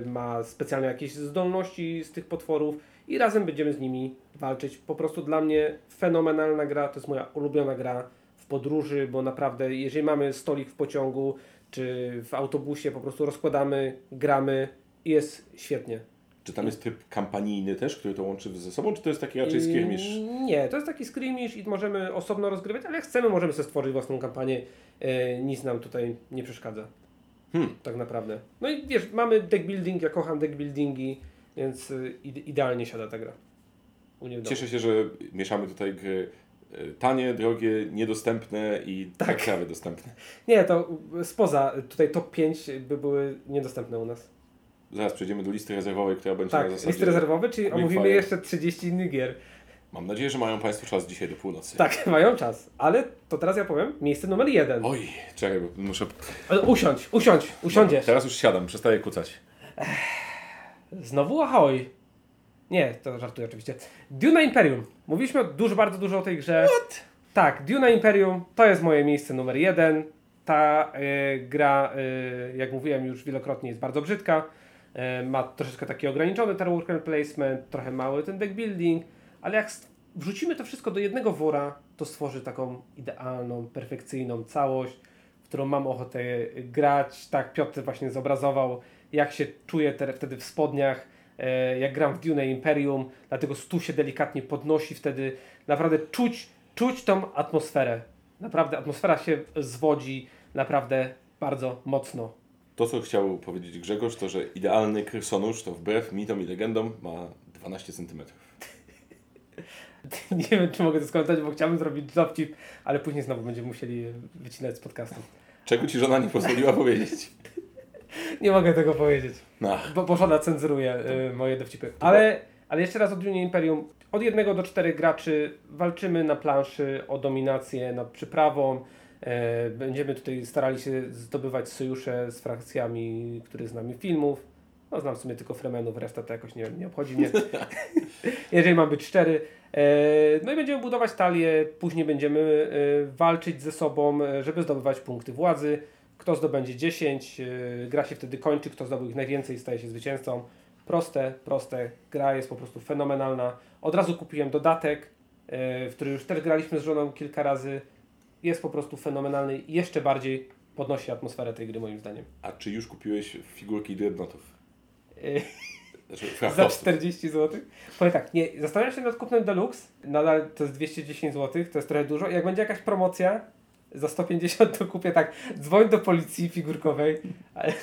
ma specjalne jakieś zdolności z tych potworów i razem będziemy z nimi walczyć. Po prostu dla mnie fenomenalna gra, to jest moja ulubiona gra w podróży, bo naprawdę jeżeli mamy stolik w pociągu czy w autobusie, po prostu rozkładamy, gramy i jest świetnie. Czy tam jest tryb kampanijny też, który to łączy ze sobą, czy to jest taki raczej skirmish? Nie, to jest taki skirmish i możemy osobno rozgrywać, ale jak chcemy, możemy sobie stworzyć własną kampanię. E, nic nam tutaj nie przeszkadza. Hmm. Tak naprawdę. No i wiesz, mamy deck building, ja kocham deck buildingi, więc ide- idealnie siada ta gra. Cieszę się, że mieszamy tutaj gry e, tanie, drogie, niedostępne i tak prawie dostępne. Nie, to spoza, tutaj top 5 by były niedostępne u nas. Zaraz przejdziemy do listy rezerwowej, która będzie na Tak, zasadzie... listy rezerwowe, czyli omówimy fire. jeszcze 30 innych gier. Mam nadzieję, że mają Państwo czas dzisiaj do północy. Tak, *laughs* mają czas. Ale to teraz ja powiem, miejsce numer jeden. Oj, czekaj, bo muszę... Usiądź, usiądź, usiądziesz. Teraz już siadam, przestaję kucać. Znowu ahoj. Nie, to żartuję oczywiście. Duna Imperium. Mówiliśmy dużo, bardzo dużo o tej grze. What? Tak, Duna Imperium to jest moje miejsce numer jeden. Ta e, gra, e, jak mówiłem już wielokrotnie, jest bardzo brzydka. E, ma troszeczkę taki ograniczony ten worker placement, trochę mały ten deck building, ale jak wrzucimy to wszystko do jednego wora, to stworzy taką idealną, perfekcyjną całość, w którą mam ochotę grać. Tak Piotr właśnie zobrazował, jak się czuję te, wtedy w spodniach, jak gram w Dune Imperium, dlatego stół się delikatnie podnosi wtedy. Naprawdę czuć, czuć tą atmosferę. Naprawdę atmosfera się zwodzi naprawdę bardzo mocno. To, co chciał powiedzieć Grzegorz, to że idealny krysonusz to wbrew mitom i legendom ma 12 cm. *laughs* Nie wiem, czy mogę to skomentować, bo chciałbym zrobić dowcip, ale później znowu będziemy musieli wycinać z podcastu. Czego ci żona nie pozwoliła powiedzieć? *laughs* Nie mogę tego powiedzieć, No. bo, bo żona cenzuruje y, moje dowcipy. Ale, ale jeszcze raz o Dune Imperium. Od jednego do czterech graczy walczymy na planszy o dominację nad przyprawą. E, będziemy tutaj starali się zdobywać sojusze z frakcjami, które znamy filmów. No znam w sumie tylko Fremenów, reszta to jakoś nie, nie obchodzi mnie. *laughs* *laughs* Jeżeli mam być szczery. E, no i będziemy budować talię, później będziemy e, walczyć ze sobą, żeby zdobywać punkty władzy. Kto zdobędzie 10, e, gra się wtedy kończy, kto zdobył ich najwięcej staje się zwycięzcą. Proste, proste, gra jest po prostu fenomenalna. Od razu kupiłem dodatek, e, w który już też graliśmy z żoną kilka razy. Jest po prostu fenomenalny i jeszcze bardziej podnosi atmosferę tej gry moim zdaniem. A czy już kupiłeś figurki dreadnoughtów? E, Znaczy, *laughs* Za frachtowców. 40 zł? Powiem tak, nie, zastanawiam się nad kupnem Deluxe, nadal to jest 210 zł, to jest trochę dużo. Jak będzie jakaś promocja za 150 to kupię tak, dzwoń do policji figurkowej. Ale,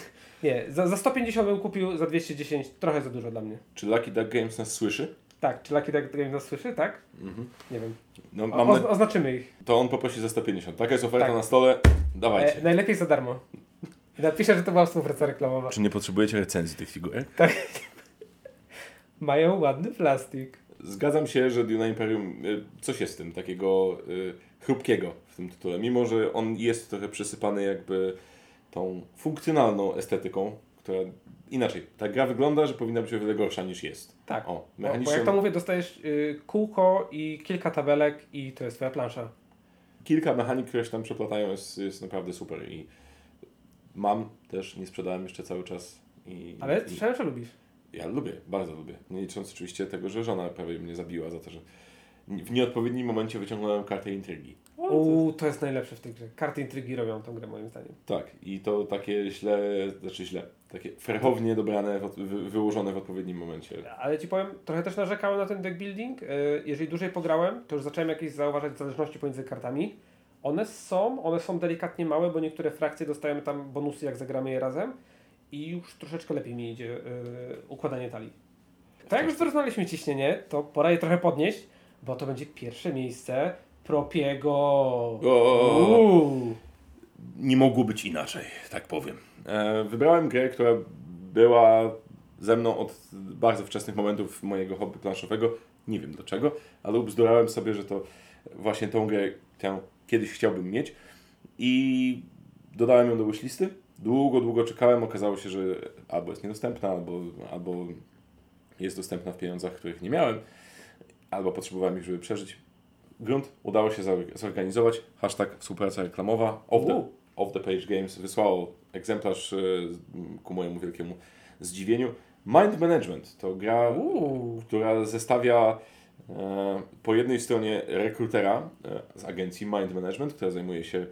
nie, za, za 150 bym kupił, za 210 trochę za dużo dla mnie. Czy Lucky Duck Games nas słyszy? Tak, czy Lucky Duck Game nas słyszy, tak? Mhm. Nie wiem. No, O, mam na... oznaczymy ich. To on poprosi za 150. Taka jest oferta Tak. na stole. Dawajcie. E, najlepiej za darmo. Napiszę, że to była współpraca reklamowa. Czy nie potrzebujecie recenzji tych figurek? *laughs* Mają ładny plastik. Zgadzam się, że Duna Imperium, y, coś jest w tym takiego y, chrupkiego w tym tytule. Mimo, że on jest trochę przysypany jakby tą funkcjonalną estetyką, która inaczej. Ta gra wygląda, że powinna być o wiele gorsza niż jest. Tak. O, Bo, bo mechanicznie jak to mówię, dostajesz y, kółko i kilka tabelek i to jest twoja plansza. kilka mechanik, które się tam przeplatają jest, jest naprawdę super i mam też, nie sprzedałem jeszcze cały czas. I, Ale i, słyszałem, że lubisz. Ja lubię, bardzo lubię. Nie licząc oczywiście tego, że żona prawie mnie zabiła za to, że w nieodpowiednim momencie wyciągnąłem kartę intrygi. Uuu, to jest najlepsze w tej grze. Karty intrygi robią tą grę moim zdaniem. Tak, i to takie źle, znaczy źle, takie ferchownie dobrane, wy, wyłożone w odpowiednim momencie. Ale ci powiem, trochę też narzekałem na ten deck building. Y, Jeżeli dłużej pograłem, to już zacząłem jakieś zauważać zależności pomiędzy kartami. One są, one są delikatnie małe, bo niektóre frakcje dostają tam bonusy, jak zagramy je razem. I już troszeczkę lepiej mi idzie y, układanie talii. Tak jak już wyrównaliśmy ciśnienie, to pora je trochę podnieść, bo to będzie pierwsze miejsce Propiego. O! Nie mogło być inaczej, tak powiem. E, wybrałem grę, która była ze mną od bardzo wczesnych momentów mojego hobby planszowego. Nie wiem dlaczego, ale ubzdurałem sobie, że to właśnie tą grę tę kiedyś chciałbym mieć i dodałem ją do wishlisty. Długo, długo czekałem. Okazało się, że albo jest niedostępna, albo, albo jest dostępna w pieniądzach, których nie miałem, albo potrzebowałem ich, żeby przeżyć. Grunt udało się zorganizować. Hashtag współpraca reklamowa. Off the, off the Page Games wysłało egzemplarz e, ku mojemu wielkiemu zdziwieniu. Mind Management to gra, Uuu. która zestawia e, po jednej stronie rekrutera e, z agencji Mind Management, która zajmuje się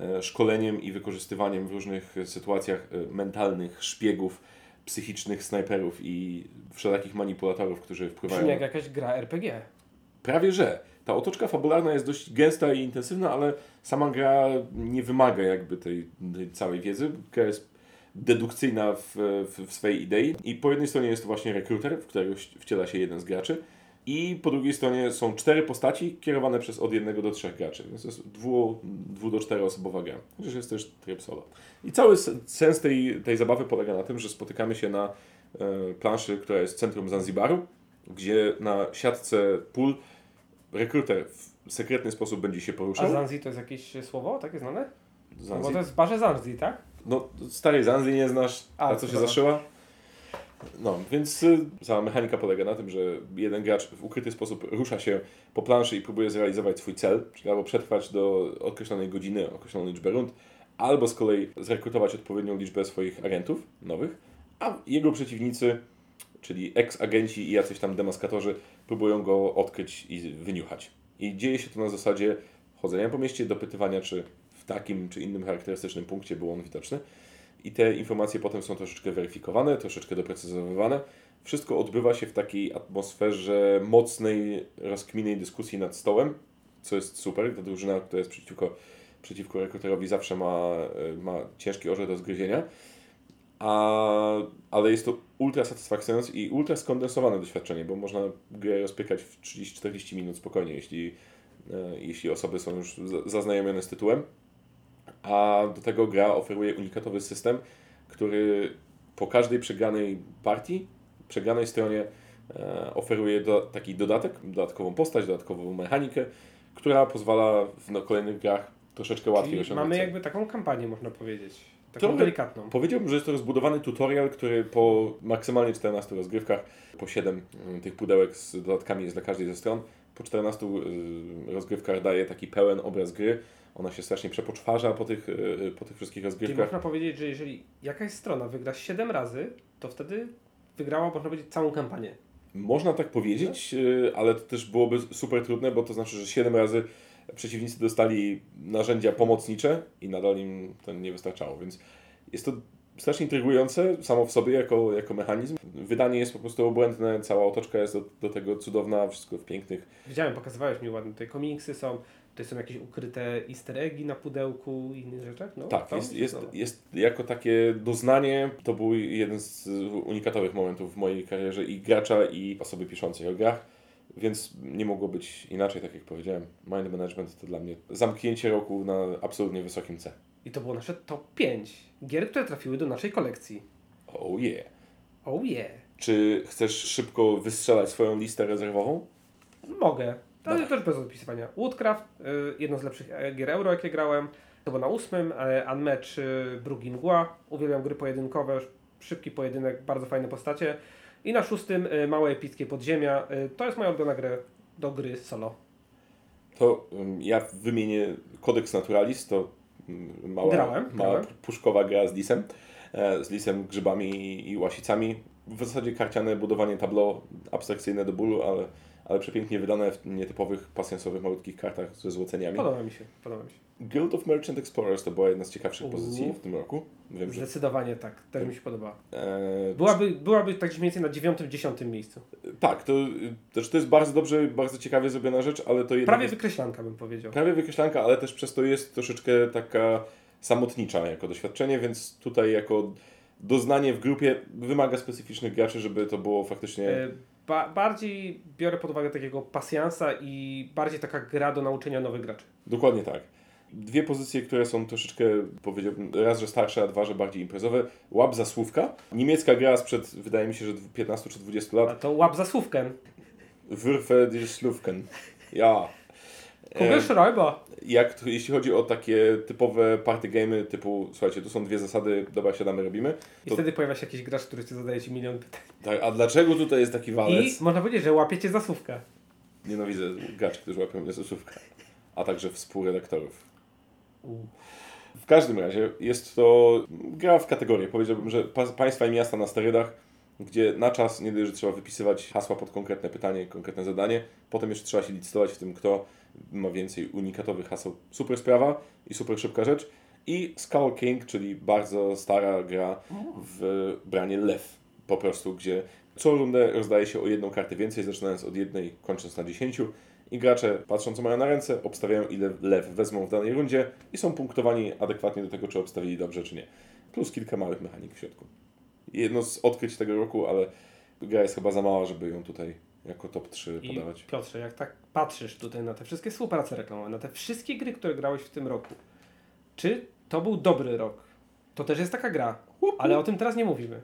e, szkoleniem i wykorzystywaniem w różnych sytuacjach e, mentalnych szpiegów, psychicznych snajperów i wszelakich manipulatorów, którzy wpływają Brzmi jak jakaś gra RPG. Prawie że. Ta otoczka fabularna jest dość gęsta i intensywna, ale sama gra nie wymaga jakby tej, tej całej wiedzy. Gra jest dedukcyjna w, w, w swojej idei. I po jednej stronie jest to właśnie rekruter, w którego wciela się jeden z graczy. I po drugiej stronie są cztery postaci kierowane przez od jednego do trzech graczy. Więc to jest dwu, dwu do czteroosobowa gra. Chociaż jest też tryb solo. I cały sens tej, tej zabawy polega na tym, że spotykamy się na e, planszy, która jest w centrum Zanzibaru, gdzie na siatce pól rekruter w sekretny sposób będzie się A poruszał. Zanzi to jest jakieś słowo takie znane? No bo Zanzi- to jest w barze Zanzi, tak? No, starej Zanzi nie znasz, A, a co się zaszyła? No, więc y, cała mechanika polega na tym, że jeden gracz w ukryty sposób rusza się po planszy i próbuje zrealizować swój cel, czyli albo przetrwać do określonej godziny, określonej liczby rund, albo z kolei zrekrutować odpowiednią liczbę swoich agentów nowych, a jego przeciwnicy, czyli ex-agenci i jacyś tam demaskatorzy, próbują go odkryć i wyniuchać. I dzieje się to na zasadzie chodzenia po mieście, dopytywania, czy w takim czy innym charakterystycznym punkcie był on widoczny. I te informacje potem są troszeczkę weryfikowane, troszeczkę doprecyzowywane. Wszystko odbywa się w takiej atmosferze mocnej, rozkminnej dyskusji nad stołem, co jest super. Ta drużyna, która jest przeciwko, przeciwko rekruterowi zawsze ma, ma ciężki orzech do zgryzienia. A, ale jest to ultra satysfakcjonujące i ultra skondensowane doświadczenie, bo można grę rozpykać w 30-40 minut spokojnie, jeśli, e, jeśli osoby są już zaznajomione z tytułem. A do tego gra oferuje unikatowy system, który po każdej przegranej partii, przegranej stronie e, oferuje do, taki dodatek, dodatkową postać, dodatkową mechanikę, która pozwala w no, kolejnych grach troszeczkę łatwiej Czyli osiągnąć. mamy cel. jakby taką kampanię, można powiedzieć. Taką Trochę- delikatną. Powiedziałbym, że jest to rozbudowany tutorial, który po maksymalnie 14 rozgrywkach, po 7 y, tych pudełek z dodatkami jest dla każdej ze stron, po 14 y, rozgrywkach daje taki pełen obraz gry. Ona się strasznie przepoczwarza po tych, y, po tych wszystkich Czyli rozgrywkach. można powiedzieć, że jeżeli jakaś strona wygra 7 razy, to wtedy wygrała, można powiedzieć, całą kampanię. Można tak powiedzieć, y, ale to też byłoby super trudne, bo to znaczy, że 7 razy przeciwnicy dostali narzędzia pomocnicze i nadal im to nie wystarczało, więc jest to strasznie intrygujące samo w sobie jako, jako mechanizm. Wydanie jest po prostu obłędne, cała otoczka jest do, do tego cudowna, wszystko w pięknych. Widziałem, pokazywałeś mi ładnie, tutaj komiksy są, tutaj są jakieś ukryte easter eggi na pudełku i innych rzeczach. No, Tak, jest, jest, jest jako takie doznanie, to był jeden z unikatowych momentów w mojej karierze i gracza, i osoby piszącej o grach, więc nie mogło być inaczej, tak jak powiedziałem. Mind Management to dla mnie zamknięcie roku na absolutnie wysokim C. I to było nasze top 5 gier, które trafiły do naszej kolekcji. Oh yeah. Oh yeah. Czy chcesz szybko wystrzelać swoją listę rezerwową? Mogę. To Dawaj. też bez odpisywania. Woodcraft, y, jedno z lepszych e, gier euro, jakie grałem. To było na ósmym. E, Unmatch, y, Brugi Mgła. Uwielbiam gry pojedynkowe. Szybki pojedynek, bardzo fajne postacie. I na szóstym y, Małe Epickie Podziemia. Y, to jest moja ulubiona gra do gry solo. To um, ja wymienię Codex Naturalis, to mała, Grałem, mała grałem. puszkowa gra z lisem, e, z lisem, grzybami i, i łasicami. W zasadzie karciane budowanie tableau, abstrakcyjne do bólu, ale, ale przepięknie wydane w nietypowych, pasjansowych, malutkich kartach ze złoceniami. Podoba mi się, podoba mi się. Guild of Merchant Explorers to była jedna z ciekawszych Uuu. pozycji w tym roku. Wiem, że Zdecydowanie tak, też mi się podoba. e, Byłaby, byłaby tak mniej więcej na dziewiątym, dziesiątym miejscu. tak, to, też to jest bardzo dobrze, bardzo ciekawie zrobiona rzecz, ale to Prawie jest wykreślanka bym powiedział. prawie wykreślanka, ale też przez to jest troszeczkę taka samotnicza jako doświadczenie, więc tutaj jako doznanie w grupie wymaga specyficznych graczy, żeby to było faktycznie... E, Ba bardziej biorę pod uwagę takiego pasjansa i bardziej taka gra do nauczenia nowych graczy. Dokładnie tak. Dwie pozycje, które są troszeczkę, powiedziałbym, raz, że starsze, a dwa, że bardziej imprezowe. Łap za słówka. Niemiecka gra sprzed, wydaje mi się, że 15 czy 20 A lat. to łap za słówkę. Würfe die. Ja. Kugel Schreiber. Jak to, jeśli chodzi o takie typowe party gamey typu, słuchajcie, tu są dwie zasady, dobra, siadamy, robimy. I To, wtedy pojawia się jakiś gracz, który ci zadaje ci milion pytań. tak, a dlaczego tutaj jest taki I walec? można powiedzieć, że łapiecie za słówkę. Nienawidzę graczy, którzy łapią mnie za słówka. A także współredaktorów. W każdym razie jest to gra w kategorię. Powiedziałbym, że pa państwa i miasta na sterydach, gdzie na czas nie dość, że trzeba wypisywać hasła pod konkretne pytanie, konkretne zadanie, potem jeszcze trzeba się licytować w tym, kto ma więcej unikatowych haseł. Super sprawa i super szybka rzecz. I Skull King, czyli bardzo stara gra w branie lew. Po prostu, gdzie co rundę rozdaje się o jedną kartę więcej, zaczynając od jednej, kończąc na 10. I gracze, patrząc co mają na ręce, obstawiają ile lew wezmą w danej rundzie i są punktowani adekwatnie do tego, czy obstawili dobrze, czy nie. Plus kilka małych mechanik w środku. Jedno z odkryć tego roku, ale gra jest chyba za mała, żeby ją tutaj jako top 3 I podawać. Piotrze, jak tak patrzysz tutaj na te wszystkie współprace reklamowe, na te wszystkie gry, które grałeś w tym roku, czy to był dobry rok? To też jest taka gra, ale o tym teraz nie mówimy.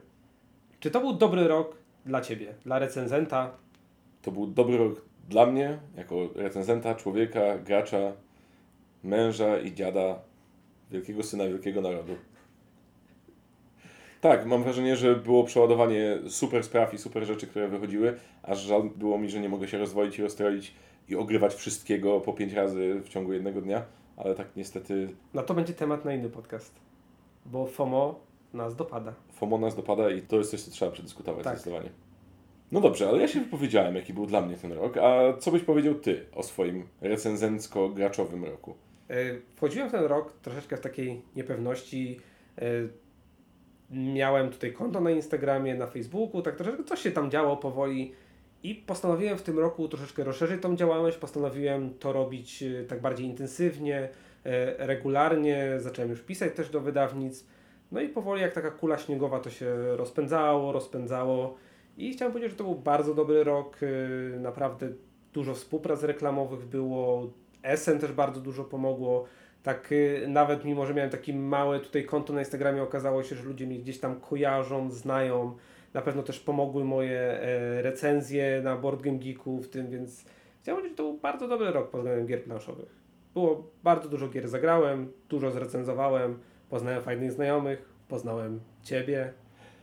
Czy to był dobry rok dla Ciebie, dla recenzenta? To był dobry rok dla mnie, jako recenzenta, człowieka, gracza, męża i dziada, wielkiego syna wielkiego narodu. Tak, mam wrażenie, że było przeładowanie super spraw i super rzeczy, które wychodziły, aż żal było mi, że nie mogę się rozwoić i rozstroić i ogrywać wszystkiego po pięć razy w ciągu jednego dnia, ale tak niestety No to będzie temat na inny podcast. Bo FOMO nas dopada. FOMO nas dopada i to jest coś, co trzeba przedyskutować Tak. zdecydowanie. No dobrze, ale ja się wypowiedziałem, jaki był dla mnie ten rok, a co byś powiedział Ty o swoim recenzencko-graczowym roku? E, Wchodziłem w ten rok troszeczkę w takiej niepewności. Miałem tutaj konto na Instagramie, na Facebooku, tak troszeczkę coś się tam działo powoli i postanowiłem w tym roku troszeczkę rozszerzyć tą działalność. Postanowiłem to robić e, tak bardziej intensywnie, e, regularnie. Zacząłem już pisać też do wydawnictw. No i powoli jak taka kula śniegowa to się rozpędzało, rozpędzało. I chciałem powiedzieć, że to był bardzo dobry rok. e, Naprawdę dużo współprac reklamowych było. SN też bardzo dużo pomogło. Tak y, nawet mimo, że miałem takie małe tutaj konto na Instagramie, okazało się, że ludzie mnie gdzieś tam kojarzą, znają. Na pewno też pomogły moje e, recenzje na Board Game Geeku w tym, więc chciałem powiedzieć, że to był bardzo dobry rok pod względem gier planszowych. Było bardzo dużo gier zagrałem, dużo zrecenzowałem, poznałem fajnych znajomych, poznałem Ciebie.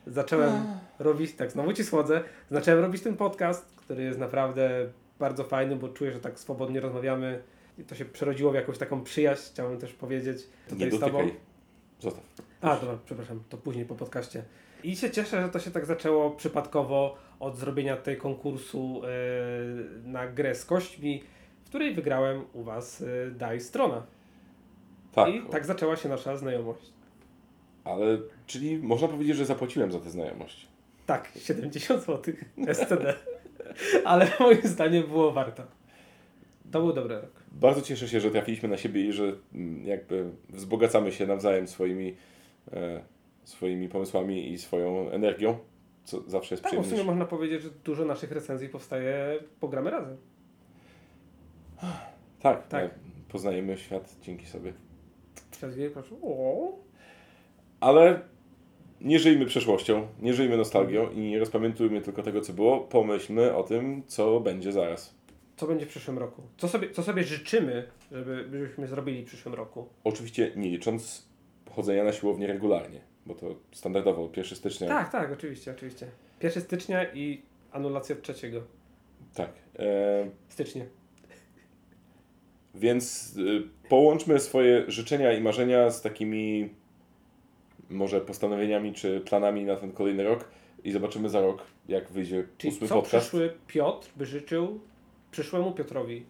Zacząłem robić, tak znowu Ci słodzę, zacząłem robić ten podcast, który jest naprawdę bardzo fajny, bo czuję, że tak swobodnie rozmawiamy to się przerodziło w jakąś taką przyjaźń, chciałem też powiedzieć tutaj Nie z Tobą. dotykaj. Zostaw. A, dobra, przepraszam, to później po podcaście. I się cieszę, że to się tak zaczęło przypadkowo od zrobienia tej konkursu e, na grę z kośćmi, w której wygrałem u Was e, Daj Strona. Tak, I tak zaczęła się nasza znajomość. ale czyli można powiedzieć, że zapłaciłem za tę znajomość. Tak, 70 zł SCD. Ale moim zdaniem było warto. To był dobry rok. Bardzo cieszę się, że trafiliśmy na siebie i że mm, jakby wzbogacamy się nawzajem swoimi, e, swoimi pomysłami i swoją energią, co zawsze jest Tak, w sumie można powiedzieć, że dużo naszych recenzji powstaje, pogramy razem. Tak, Tak. tak. Poznajemy świat dzięki sobie. Przez wiele proszę. O, Ale nie żyjmy przeszłością, nie żyjmy nostalgią i nie rozpamiętujmy tylko tego, co było. Pomyślmy o tym, co będzie zaraz. Co będzie w przyszłym roku? Co sobie, co sobie życzymy, żeby, żebyśmy zrobili w przyszłym roku? Oczywiście nie licząc chodzenia na siłownię regularnie, bo to standardowo 1 stycznia. Tak, tak, oczywiście, oczywiście. 1 stycznia i anulacja trzeciego Tak. E, stycznia. Więc y, połączmy swoje życzenia i marzenia z takimi może postanowieniami czy planami na ten kolejny rok i zobaczymy za rok, jak wyjdzie Czyli ósmy co podcast. przyszły Piotr by życzył przyszłemu Piotrowi?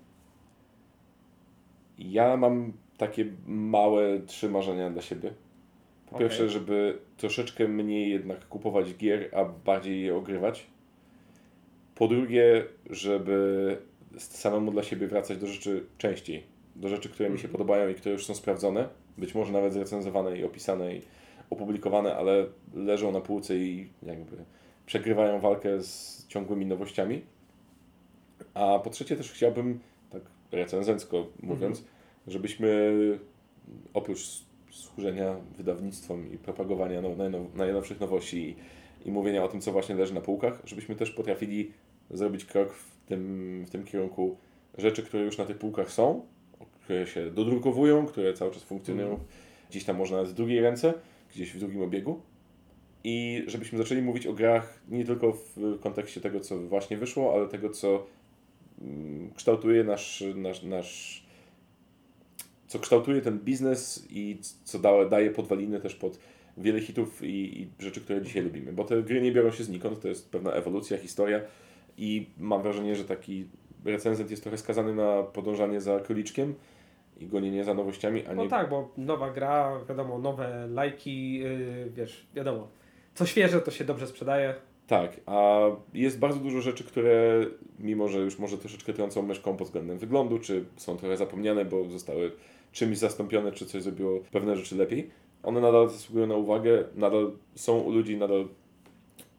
Ja mam takie małe trzy marzenia dla siebie. Po Okej. pierwsze, żeby troszeczkę mniej jednak kupować gier, a bardziej je ogrywać. Po drugie, żeby samemu dla siebie wracać do rzeczy częściej. Do rzeczy, które mi się Mhm. podobają i które już są sprawdzone. Być może nawet zrecenzowane i opisane i opublikowane, ale leżą na półce i jakby przegrywają walkę z ciągłymi nowościami. A po trzecie też chciałbym, tak recenzencko mówiąc, żebyśmy oprócz służenia wydawnictwom i propagowania najnow, najnowszych nowości i, i mówienia o tym, co właśnie leży na półkach, żebyśmy też potrafili zrobić krok w tym, w tym kierunku rzeczy, które już na tych półkach są, które się dodrukowują, które cały czas funkcjonują Mhm. gdzieś tam można w drugiej ręce, gdzieś w drugim obiegu. I żebyśmy zaczęli mówić o grach nie tylko w kontekście tego, co właśnie wyszło, ale tego, co kształtuje nasz, nasz, nasz co kształtuje ten biznes i co da, daje podwaliny też pod wiele hitów i, i rzeczy, które dzisiaj lubimy. Bo te gry nie biorą się znikąd, to jest pewna ewolucja, historia i mam wrażenie, że taki recenzent jest trochę skazany na podążanie za króliczkiem i gonienie za nowościami, a nie No tak, bo nowa gra, wiadomo, nowe lajki, yy, wiesz, wiadomo. Co świeże, to się dobrze sprzedaje. Tak, a jest bardzo dużo rzeczy, które mimo, że już może troszeczkę trącą myszką pod względem wyglądu, czy są trochę zapomniane, bo zostały czymś zastąpione, czy coś zrobiło pewne rzeczy lepiej, one nadal zasługują na uwagę, nadal są u ludzi, nadal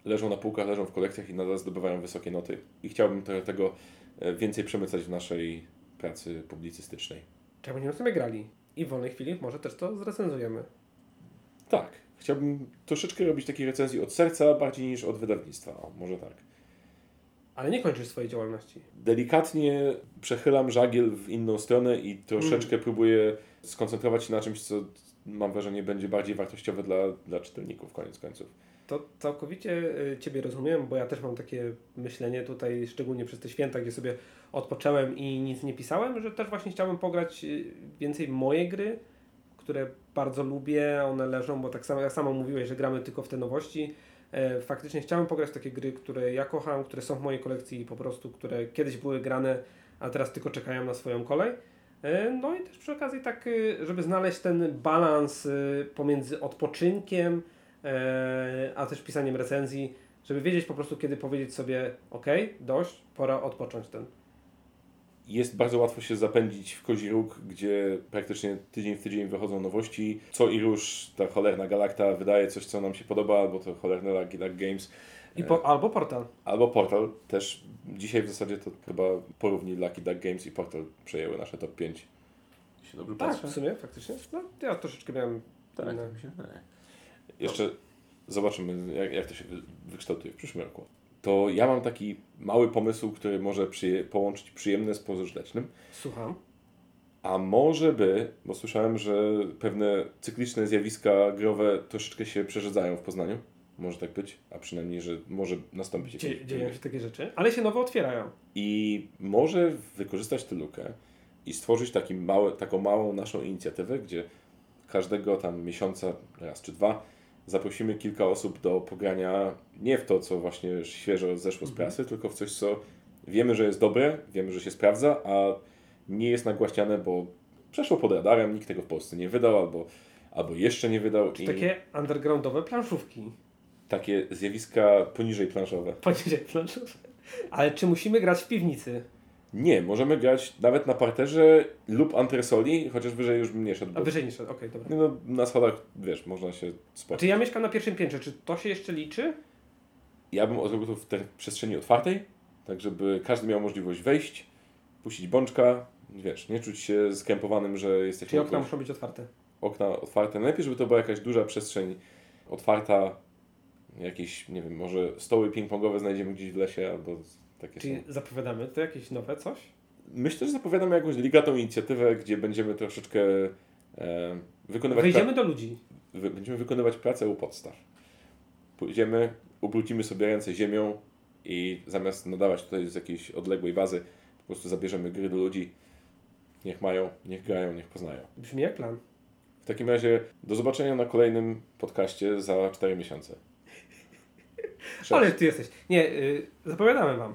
leżą na półkach, leżą w kolekcjach i nadal zdobywają wysokie noty. I chciałbym trochę tego e, więcej przemycać w naszej pracy publicystycznej. Czemu będziemy sobie grali? I w wolnej chwili może też to zrecenzujemy. Tak, chciałbym troszeczkę robić takiej recenzji od serca, bardziej niż od wydawnictwa. O, może tak. Ale nie kończysz swojej działalności. delikatnie przechylam żagiel w inną stronę i troszeczkę próbuję skoncentrować się na czymś, co mam wrażenie, będzie bardziej wartościowe dla, dla czytelników koniec końców. To całkowicie y, Ciebie rozumiem, bo ja też mam takie myślenie tutaj, szczególnie przez te święta, gdzie sobie odpocząłem i nic nie pisałem, że też właśnie chciałbym pograć y, więcej moje gry, które bardzo lubię, one leżą, bo tak samo jak samo mówiłeś, że gramy tylko w te nowości. E, faktycznie chciałem pograć takie gry, które ja kocham, które są w mojej kolekcji i po prostu, które kiedyś były grane, a teraz tylko czekają na swoją kolej. E, no i też przy okazji tak, y, żeby znaleźć ten balans pomiędzy odpoczynkiem, e, a też pisaniem recenzji, żeby wiedzieć po prostu, kiedy powiedzieć sobie, ok, dość, pora odpocząć ten. Jest bardzo łatwo się zapędzić w kozi róg, gdzie praktycznie tydzień w tydzień wychodzą nowości. Co i róż ta cholerna Galakta wydaje coś, co nam się podoba, albo to cholerne Lucky Duck Games. I po, albo portal. Albo Portal też. Dzisiaj w zasadzie to chyba porówni Lucky Duck Games i Portal przejęły nasze top 5. Się dobrze Tak, patrzę? w sumie, faktycznie. No, ja troszeczkę miałem Tak, inne. mi się wydaje. Jeszcze zobaczymy, jak, jak to się wy- wykształtuje w przyszłym roku. To ja mam taki mały pomysł, który może przyje- połączyć przyjemne z pożytecznym. Słucham. A może by, bo słyszałem, że pewne cykliczne zjawiska growe troszeczkę się przerzedzają w Poznaniu. Może tak być, a przynajmniej, że może nastąpić Dzie, jakiś... dzieją się takie rzeczy, ale się nowe otwierają. I może wykorzystać tę lukę i stworzyć taki taką małą naszą inicjatywę, gdzie każdego tam miesiąca, raz czy dwa, zaprosimy kilka osób do pogrania nie w to, co właśnie świeżo zeszło z prasy, tylko w coś, co wiemy, że jest dobre, wiemy, że się sprawdza, a nie jest nagłaśniane, bo przeszło pod radarem, nikt tego w Polsce nie wydał, albo, albo jeszcze nie wydał. I Takie undergroundowe planszówki. takie zjawiska poniżej planszowe. Poniżej planszówki. Ale czy musimy grać w piwnicy? Nie, możemy grać nawet na parterze lub antresoli, chociaż wyżej już nie szedł. A wyżej niż... Okej, dobra. no, na schodach, wiesz, można się spotkać. czy ja mieszkam na pierwszym piętrze? Czy to się jeszcze liczy? Ja bym zrobił to w tej przestrzeni otwartej, tak żeby każdy miał możliwość wejść, puścić bączka, wiesz, nie czuć się skrępowanym, że jesteśmy Czy okna muszą być otwarte? okna otwarte. Najlepiej, żeby to była jakaś duża przestrzeń otwarta, jakieś, nie wiem, może stoły ping-pongowe znajdziemy gdzieś w lesie albo takie Czyli są. zapowiadamy to jakieś nowe coś? Myślę, że zapowiadamy jakąś delikatną inicjatywę, gdzie będziemy troszeczkę e, wykonywać... Wejdziemy do ludzi. wy, będziemy wykonywać pracę u podstaw. Pójdziemy, ubrudzimy sobie ręce ziemią i zamiast nadawać tutaj z jakiejś odległej bazy, po prostu zabierzemy gry do ludzi. Niech mają, niech grają, niech poznają. Brzmi jak plan. W takim razie do zobaczenia na kolejnym podcaście za 4 miesiące. Sześć. *laughs* Ale ty jesteś. Nie, y, zapowiadamy wam.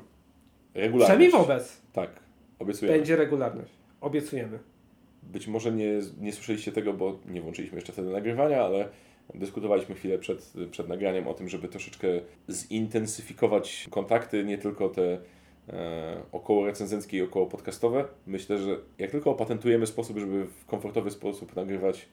Regularność. Przynajmniej wobec. Tak, obiecujemy. Będzie regularność. Obiecujemy. Być może nie, nie słyszeliście tego, bo nie włączyliśmy jeszcze wtedy nagrywania, ale dyskutowaliśmy chwilę przed, przed nagraniem o tym, żeby troszeczkę zintensyfikować kontakty, nie tylko te e, około recenzenckie i około podcastowe. Myślę, że jak tylko opatentujemy sposób, żeby w komfortowy sposób nagrywać,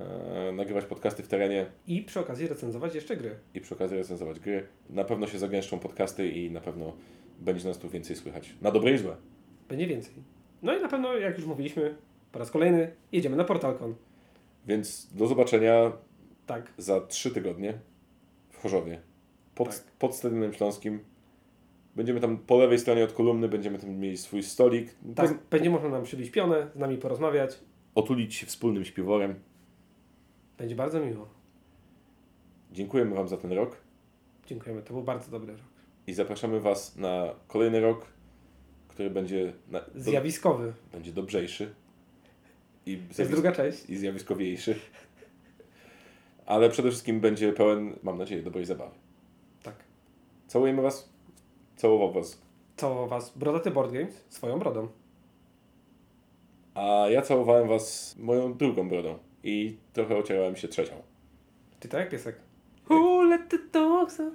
e, nagrywać podcasty w terenie I przy okazji recenzować jeszcze gry. i przy okazji recenzować gry, na pewno się zagęszczą podcasty i na pewno będzie nas tu więcej słychać. Na dobre i złe. Będzie więcej. No i na pewno, jak już mówiliśmy, po raz kolejny jedziemy na Portalcon. Więc do zobaczenia Tak. za trzy tygodnie w Chorzowie. Pod, Tak. pod Stadionem Śląskim. Będziemy tam po lewej stronie od kolumny, będziemy tam mieli swój stolik. Tak, Poz- będzie można nam przybić pionę, z nami porozmawiać. Otulić się wspólnym śpiworem. Będzie bardzo miło. Dziękujemy Wam za ten rok Dziękujemy, to był bardzo dobry rok. I zapraszamy Was na kolejny rok, który będzie, na, do, Zjawiskowy. będzie dobrzejszy i, To jest zjawisk, druga część. i zjawiskowiejszy. Ale przede wszystkim będzie pełen, mam nadzieję, dobrej zabawy. Tak. Całujemy Was. Całował Was. Całował Was Brodaty Board Games swoją brodą. A ja całowałem Was moją drugą brodą i trochę ocierałem się trzecią. Ty tak jak piesek. Who let the dogs out?